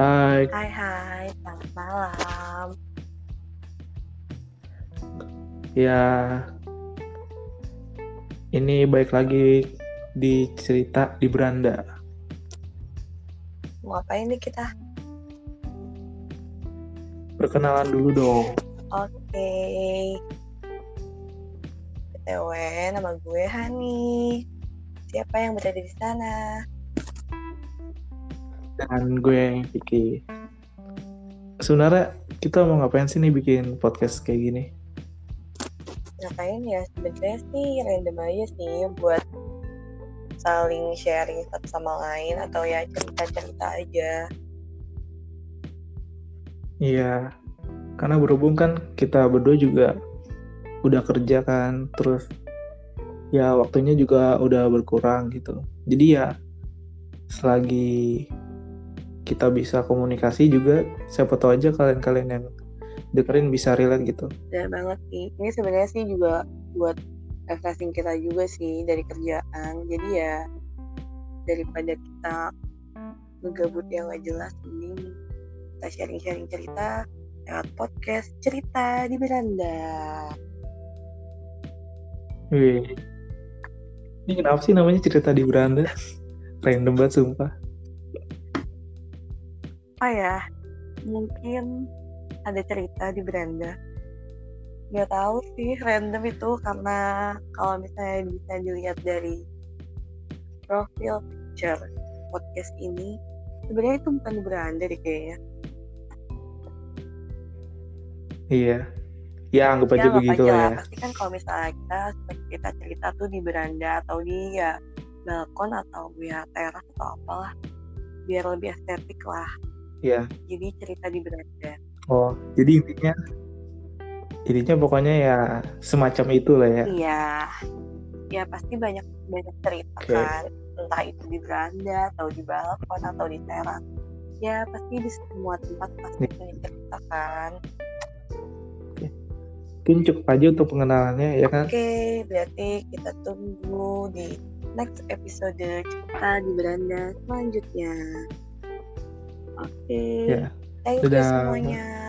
Hai. Hai hai, selamat malam. Ya, ini baik lagi di cerita di beranda. Mau ngapain nih kita? Perkenalan dulu dong. Oke. BTW, nama gue Hani. Siapa yang berada di sana? Dan gue Vicky. Sebenarnya kita mau ngapain sih nih bikin podcast kayak gini? Ngapain ya? Sebenarnya sih random aja sih buat saling sharing satu sama lain atau ya cerita-cerita aja. Iya, karena berhubung kan kita berdua juga udah kerja kan, terus ya waktunya juga udah berkurang gitu. Jadi ya selagi kita bisa komunikasi juga, siapa tahu aja kalian-kalian yang dengerin bisa relate gitu. Dan banget sih. Ini sebenarnya sih juga buat refreshing kita juga sih dari kerjaan. Jadi ya daripada kita ngegabut yang gak jelas ini kita sharing-sharing cerita lewat podcast cerita di beranda. Wih. Ini kenapa sih namanya cerita di beranda? Random banget sumpah. Apa ya? Mungkin ada cerita di beranda. Gak tahu sih random itu karena kalau misalnya bisa dilihat dari profil picture podcast ini sebenarnya itu bukan di beranda deh kayaknya. Iya. Ya anggap aja ya, begitu aja ya. Pasti kan kalau misalnya kita cerita cerita tuh di beranda atau di ya balkon atau ya teras atau apalah biar lebih estetik lah. Iya. Jadi cerita di beranda. Oh, jadi intinya intinya pokoknya ya semacam itu lah ya. Iya. Ya pasti banyak banyak cerita Oke. kan. Entah itu di beranda atau di balkon atau di teras. Ya pasti di semua tempat pasti punya cerita kan. Mungkin cukup aja untuk pengenalannya ya kan. Oke, berarti kita tunggu di next episode cerita di beranda selanjutnya. Oke, Ya. thank you Dadah. semuanya.